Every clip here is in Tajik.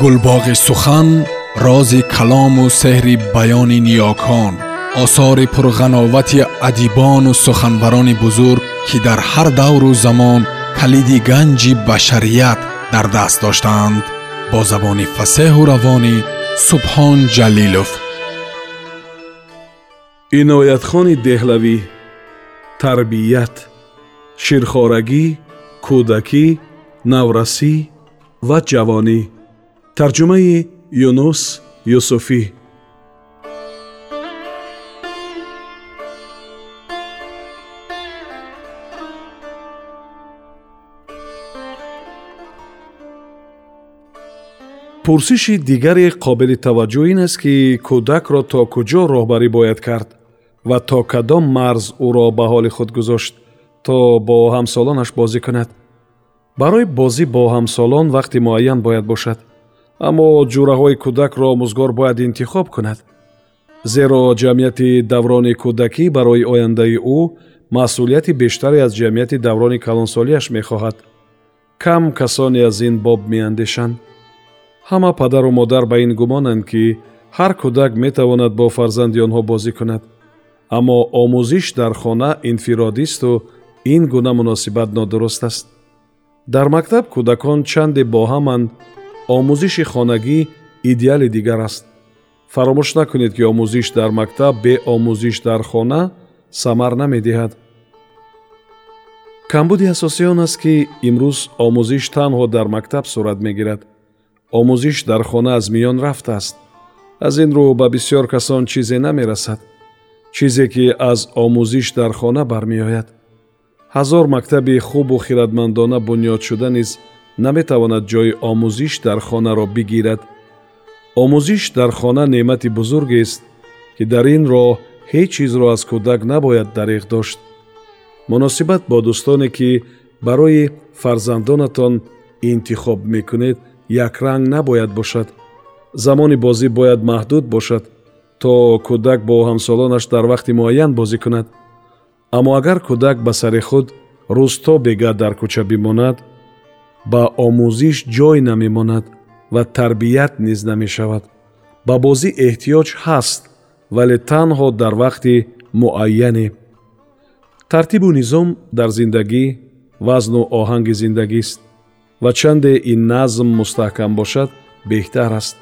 гулбоғи сухан рози калому сеҳри баёни ниёкон осори пурғановати адибону суханбарони бузург ки дар ҳар давру замон калиди ганҷи башарият дар даст доштаанд бо забони фасеҳу равонӣ субҳон ҷалилов. Иноятхони деҳлавӣ тарбият ширхорагӣ кӯдакӣ наврасӣ ва ҷавонӣ тарҷумаи юнус юсуфӣ. Пурсиши дигари қобили таваҷҷӯҳ ин аст ки кӯдакро то куҷо роҳбарӣ бояд кард ва то кадом марз ӯро ба ҳоли худ гузошт то бо ҳамсолонаш бозӣ кунад. Барои бозӣ бо ҳамсолон вақти муайян бояд бошад аммо ҷураҳои кӯдакро омӯзгор бояд интихоб кунад. Зеро ҷамъияти даврони кӯдакӣ барои ояндаи ӯ масъулияти бештаре аз ҷамъияти даврони калонсолиаш мехоҳад. Кам касоне аз ин боб меандешанд. Ҳама падару модар ба ин гумонанд ки ҳар кӯдак метавонад бо фарзанди онҳо бозӣ кунад. Аммо омӯзиш дар хона инфиродисту ин гуна муносибат нодуруст аст. Дар мактаб кӯдакон чанде бо ҳаманд омӯзиши хонагӣ идеали дигар аст. Фаромӯш накунед ки омӯзиш дар мактаб бе омӯзиш дар хона самар намедиҳад. Камбуди асосӣ он аст ки имрӯз омӯзиш танҳо дар мактаб сурат мегирад. Омӯзиш дар хона аз миён рафтааст аз ин рӯ ба бисьёр касон чизе намерасад. Чизе ки аз омӯзиш дар хона бармеояд. Ҳазор мактаби хубу хиратмандона бунёдшуда низ наметавонад ҷойи омӯзиш дар хонаро бигирад. Омӯзиш дар хона неъмати бузургест ки дар ин роҳ ҳеҷ чизро аз кӯдак набояд дариғ дошт. Муносибат бо дӯстоне ки барои фарзандонатон интихоб мекунед якранг набояд бошад. Замони бозӣ бояд маҳдуд бошад то кӯдак бо ҳамсолонаш дар вақти муайян бозӣ кунад. Аммо агар кӯдак ба сари худ рӯзто бега дар кӯча бимонад ба омӯзиш ҷой намемонад ва тарбият низ намешавад. Ба бозӣ эҳтиёҷ ҳаст вале танҳо дар вақти муайяне. Тартибу низом дар зиндагӣ вазну оҳанги зиндагист ва чанде ин назм мустаҳкам бошад беҳтар аст.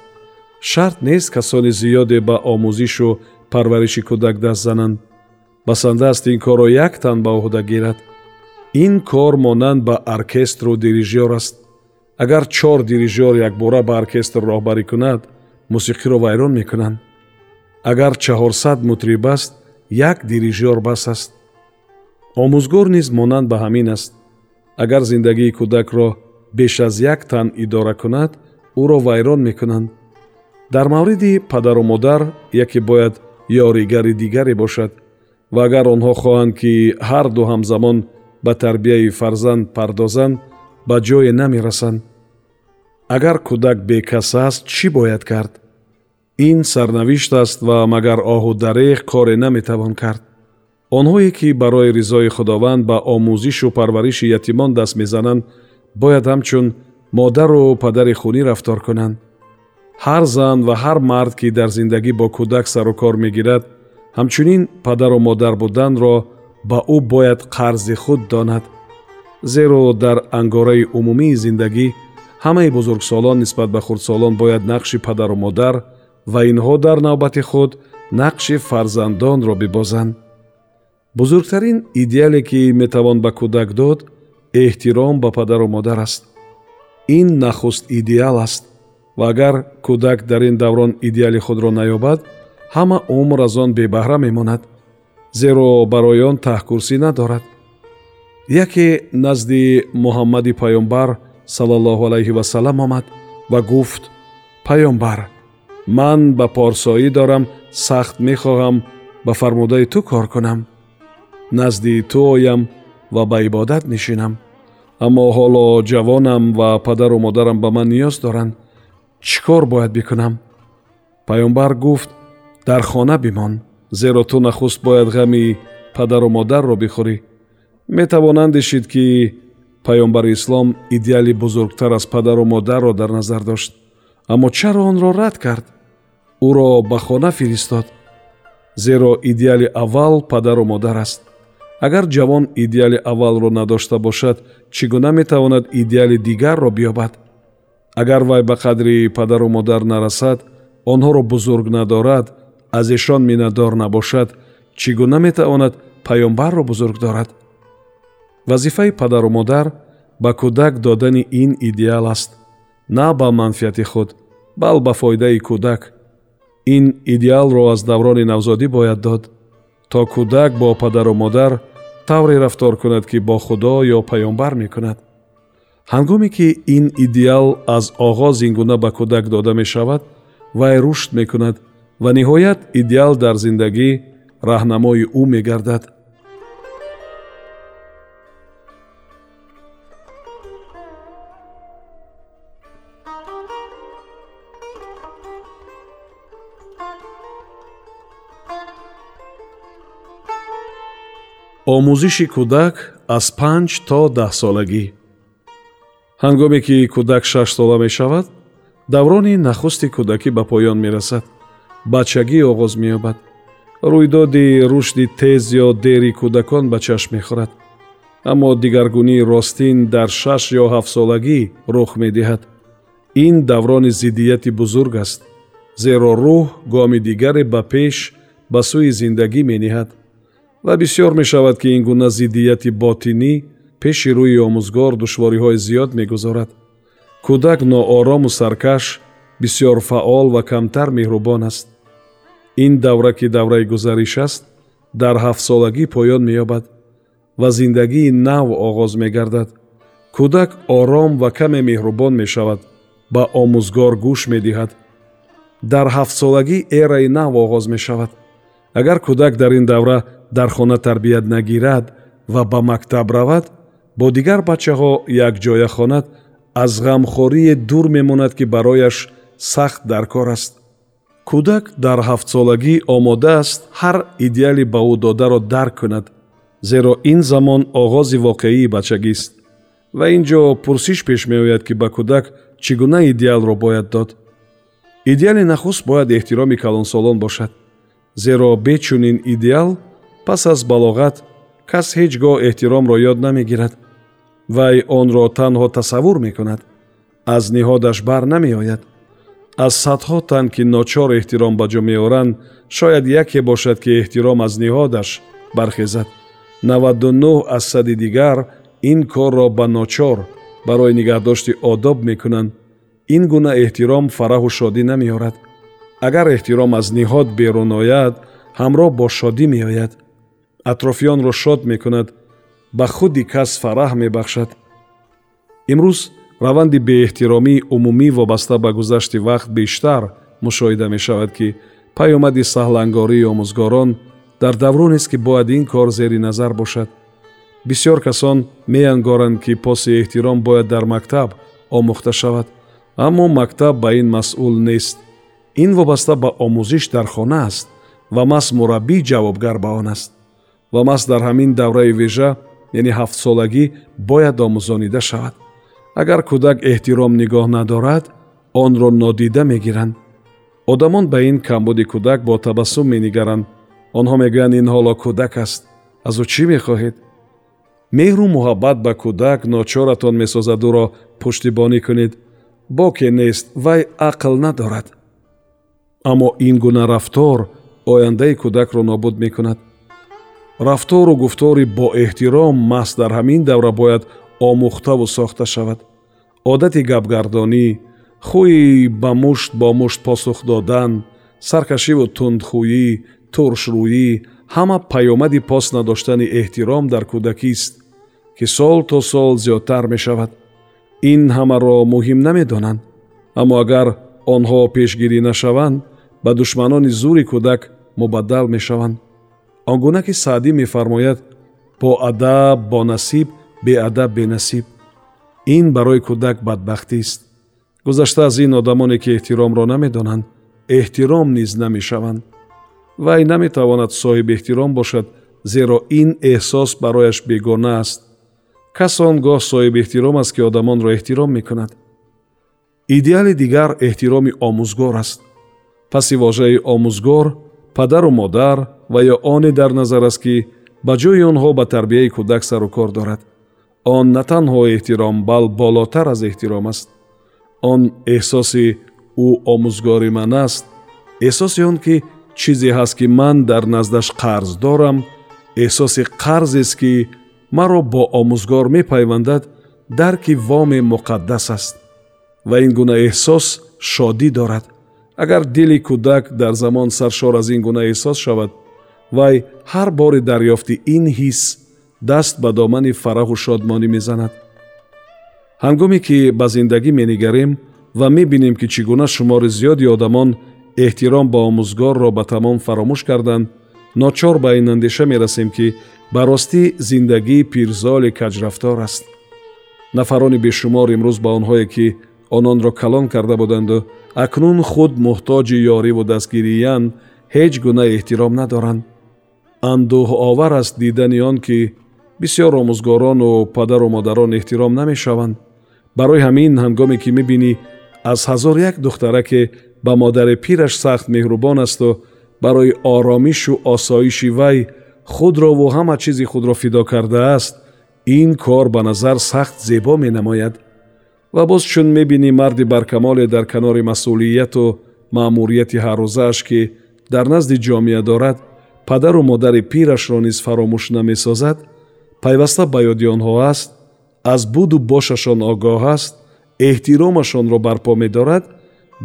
Шарт нест касони зиёде ба омӯзишу парвариши кӯдак даст зананд. Басанда аст ин корро як тан ба уҳда гирад ин кор монанд ба оркестру дирижёр аст. Агар чор дирижёр якбора ба оркестр роҳбарӣ кунад мусиқиро вайрон мекунанд. Агар чаҳорсад мутриб аст як дирижёр бас аст. Омӯзгор низ монанд ба ҳамин аст. Агар зиндагии кӯдакро беш аз як тан идора кунад ӯро вайрон мекунанд. Дар мавриди падару модар яке бояд ёригари дигаре бошад ва агар онҳо хоҳанд ки ҳар ду ҳамзамон ба тарбияи фарзанд пардозанд ба ҷое намерасанд агар кӯдак бекас аст чӣ бояд кард? Ин сарнавишт аст ва магар оҳу дареғ коре наметавон кард. Онҳое ки барои ризои худованд ба омӯзишу парвариши ятимон даст мезананд бояд ҳамчун модару падари хунӣ рафтор кунанд. Ҳар зан ва ҳар мард ки дар зиндагӣ бо кӯдак сару кор мегирад ҳамчунин падару модар буданро ба ӯ бояд қарзи худ донад зеро дар ангораи умумии зиндагӣ ҳамаи бузургсолон нисбат ба хурдсолон бояд нақши падару модар ва инҳо дар навбати худ нақши фарзандонро бибозанд. Бузургтарин идеале ки метавон ба кӯдак дод эҳтиром ба падару модар аст. Ин нахуст идеал аст ва агар кӯдак дар ин даврон идеали худро наёбад ҳама умр аз он бебаҳра мемонад зеро барои он таҳкурсӣ надорад. Яке назди муҳаммади паёмбар сал аллоҳу алайҳи васалам омад ва гуфт паёмбар ман ба порсоӣ дорам сахт мехоҳам ба фармудаи ту кор кунам. Назди ту оям ва ба ибодат нишинам. Аммо ҳоло ҷавонам ва падару модарам ба ман ниёз доранд. Чӣ кор бояд бикунам? Паёмбар гуфт дар хона бимон зеро ту нахуст бояд ғами падару модарро бихӯрӣ. Метавон андешид ки паёмбари ислом идеали бузургтар аз падару модарро дар назар дошт. Аммо чаро онро рад кард? Ӯро ба хона фиристод. Зеро идеали аввал падару модар аст. Агар ҷавон идеали аввалро надошта бошад чӣ гуна метавонад идеали дигарро биёбад? Агар вай ба қадри падару модар нарасад онҳоро бузург надорад аз ишон миннатдор набошад чӣ гуна метавонад паёмбарро бузург дорад? Вазифаи падару модар ба кӯдак додани ин идеал аст. На ба манфиати худ бал ба фоидаи кӯдак. Ин идеалро аз даврони навзодӣ бояд дод то кӯдак бо падару модар тавре рафтор кунад ки бо худо ё паёмбар мекунад. Ҳангоме ки ин идеал аз оғоз ин гуна ба кӯдак дода мешавад вай рушд мекунад ва ниҳоят идеал дар зиндагӣ раҳнамои ӯ мегардад. Омӯзиши кӯдак аз панҷ то даҳсолагӣ ҳангоме ки кӯдак шаш сола мешавад даврони нахусти кӯдакӣ ба поён мерасад бачагӣ оғоз меёбад. Рӯйдоди рушди тез ё дери кӯдакон ба чашм мехӯрад. Аммо дигаргунии ростин дар шаш ё ҳафтсолагӣ рух медиҳад. Ин даврони зиддияти бузург аст зеро рӯҳ гоми дигаре ба пеш ба сӯи зиндагӣ мениҳад. Ва бисьёр мешавад ки ин гуна зиддияти ботинӣ пеши рӯи омӯзгор душвориҳои зиёд мегузорад. Кӯдак ноорому саркаш бисьёр фаъол ва камтар меҳрубон аст. Ин давра ки давраи гузариш аст дар ҳафтсолагӣ поён меёбад ва зиндагии нав оғоз мегардад. Кӯдак ором ва каме меҳрубон мешавад ба омӯзгор гӯш медиҳад. Дар ҳафтсолагӣ эраи нав оғоз мешавад. Агар кӯдак дар ин давра дар хона тарбият нагирад ва ба мактаб равад бо дигар бачаҳо якҷоя хонад аз ғамхорие дур мемонад ки барояш сахт дар кор аст. Кӯдак дар ҳафтсолагӣ омода аст ҳар идеали ба ӯ додаро дарк кунад зеро ин замон оғози воқеии бачагист ва ин ҷо пурсиш пеш меояд ки ба кӯдак чӣ гуна идеалро бояд дод. Идеали нахуст бояд эҳтироми калонсолон бошад. Зеро бе чунин идеал пас аз балоғат кас ҳеҷ гоҳ эҳтиромро ёд намегирад. Вай онро танҳо тасаввур мекунад аз ниҳодаш бар намеояд аз садҳо тан ки ночор эҳтиром ба ҷо меоранд шояд яке бошад ки эҳтиром аз ниҳодаш бархезад. Наваду нӯҳ аз сади дигар ин корро ба ночор барои нигаҳдошти одоб мекунанд. Ин гуна эҳтиром фараҳу шодӣ намеорад. Агар эҳтиром аз ниҳод берун ояд ҳамроҳ бо шодӣ меояд. Атрофиёнро шод мекунад. Ба худи кас фараҳ мебахшад. Имрӯз раванди беэҳтиромии умумӣ вобаста ба гузашти вақт бештар мушоҳида мешавад ки паёмади саҳлангории омӯзгорон дар давронест ки бояд ин кор зери назар бошад. Бисьёр касон меангоранд ки поси эҳтиром бояд дар мактаб омӯхта шавад. Аммо мактаб ба ин масъул нест. Ин вобаста ба омӯзиш дар хона аст ва мас мураббӣ ҷавобгар ба он аст. Ва мас дар ҳамин давраи вежа яъне ҳафтсолагӣ бояд омӯзонида шавад агар кӯдак эҳтиром нигоҳ надорад онро нодида мегиранд. Одамон ба ин камбуди кӯдак бо табассум менигаранд. Онҳо мегӯянд ин ҳоло кӯдак аст. Аз ӯ чӣ мехоҳед? Меҳру муҳаббат ба кӯдак ночоратон месозад ӯро пуштибонӣ кунед. Боке нест вай ақл надорад. Аммо ин гуна рафтор ояндаи кӯдакро нобуд мекунад. Рафтору гуфтори боэҳтиром маҳз дар ҳамин давра бояд омӯхтаву сохта шавад. Одати гапгардонӣ хӯи ба мушт бо мушт посух додан саркашиву тундхӯӣ туршрӯӣ ҳама паёмади пос надоштани эҳтиром дар кӯдакист ки сол то сол зиёдтар мешавад. Ин ҳамаро муҳим намедонанд. Аммо агар онҳо пешгирӣ нашаванд ба душманони зури кӯдак мубаддал мешаванд. Он гуна ки саъдӣ мефармояд бо адаб бо насиб беадаб бенасиб. Ин барои кӯдак бадбахтист гузашта аз ин одамоне ки эҳтиромро намедонанд эҳтиром низ намешаванд. Вай наметавонад соҳибэҳтиром бошад зеро ин эҳсос барояш бегона аст. Кас он гоҳ соҳибэҳтиром аст ки одамонро эҳтиром мекунад. Идеали дигар эҳтироми омӯзгор аст. Паси вожаи омӯзгор падару модар ва ё оне дар назар аст ки ба ҷои онҳо ба тарбияи кӯдак сару кор дорад он на танҳо эҳтиром бал болотар аз эҳтиром аст. Он эҳсоси ӯ омӯзгори ман аст. Эҳсоси он ки чизе ҳаст ки ман дар наздаш қарз дорам. Эҳсоси қарзест ки маро бо омӯзгор мепайвандад дарки воме муқаддас аст. Ва ин гуна эҳсос шодӣ дорад. Агар дили кӯдак дар замон саршор аз ин гуна эҳсос шавад вай ҳар бори дарёфти ин ҳис даст ба домани фараҳу шодмонӣ мезанад. Ҳангоме ки ба зиндагӣ менигарем ва мебинем ки чӣ гуна шумори зиёди одамон эҳтиром ба омӯзгорро ба тамом фаромӯш карданд ночор ба ин андеша мерасем ки ба ростӣ зиндагии пирзоли каҷрафтор аст. Нафарони бешумор имрӯз ба онҳое ки ононро калон карда буданду акнун худ муҳтоҷи ёриву дастгириянд ҳеҷ гуна эҳтиром надоранд. Андӯҳовар аст дидани он ки бисьёр омӯзгорону падару модарон эҳтиром намешаванд барои ҳамин ҳангоме ки мебинӣ аз ҳазор як духтараке ба модари пираш сахт меҳрубон асту барои оромишу осоиши вай худрову ҳама чизи худро фидо кардааст ин кор ба назар сахт зебо менамояд ва боз чун мебинӣ марди баркамоле дар канори масъулияту маъмурияти ҳаррӯзааш ки дар назди ҷомеа дорад падару модари пирашро низ фаромӯш намесозад пайваста ба ёди онҳо аст аз буду бошашон огоҳ аст эҳтиромашонро барпо медорад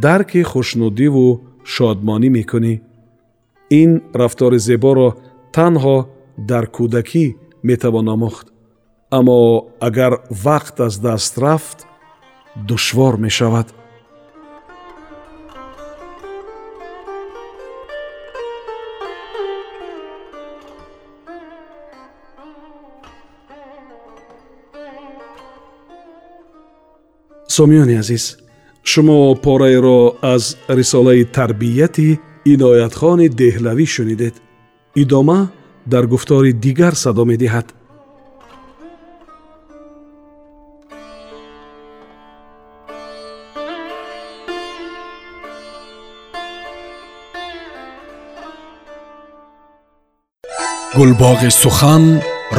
дарки хушнудиву шодмонӣ мекунӣ. Ин рафтори зеборо танҳо дар кӯдакӣ метавон омӯхт аммо агар вақт аз даст рафт душвор мешавад сомиёни азиз шумо пораеро аз рисолаи тарбияти иноятхони деҳлавӣ шунидед идома дар гуфтори дигар садо медиҳад гулбоғи сухан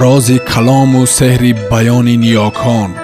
рози калому сеҳри баёни ниёкон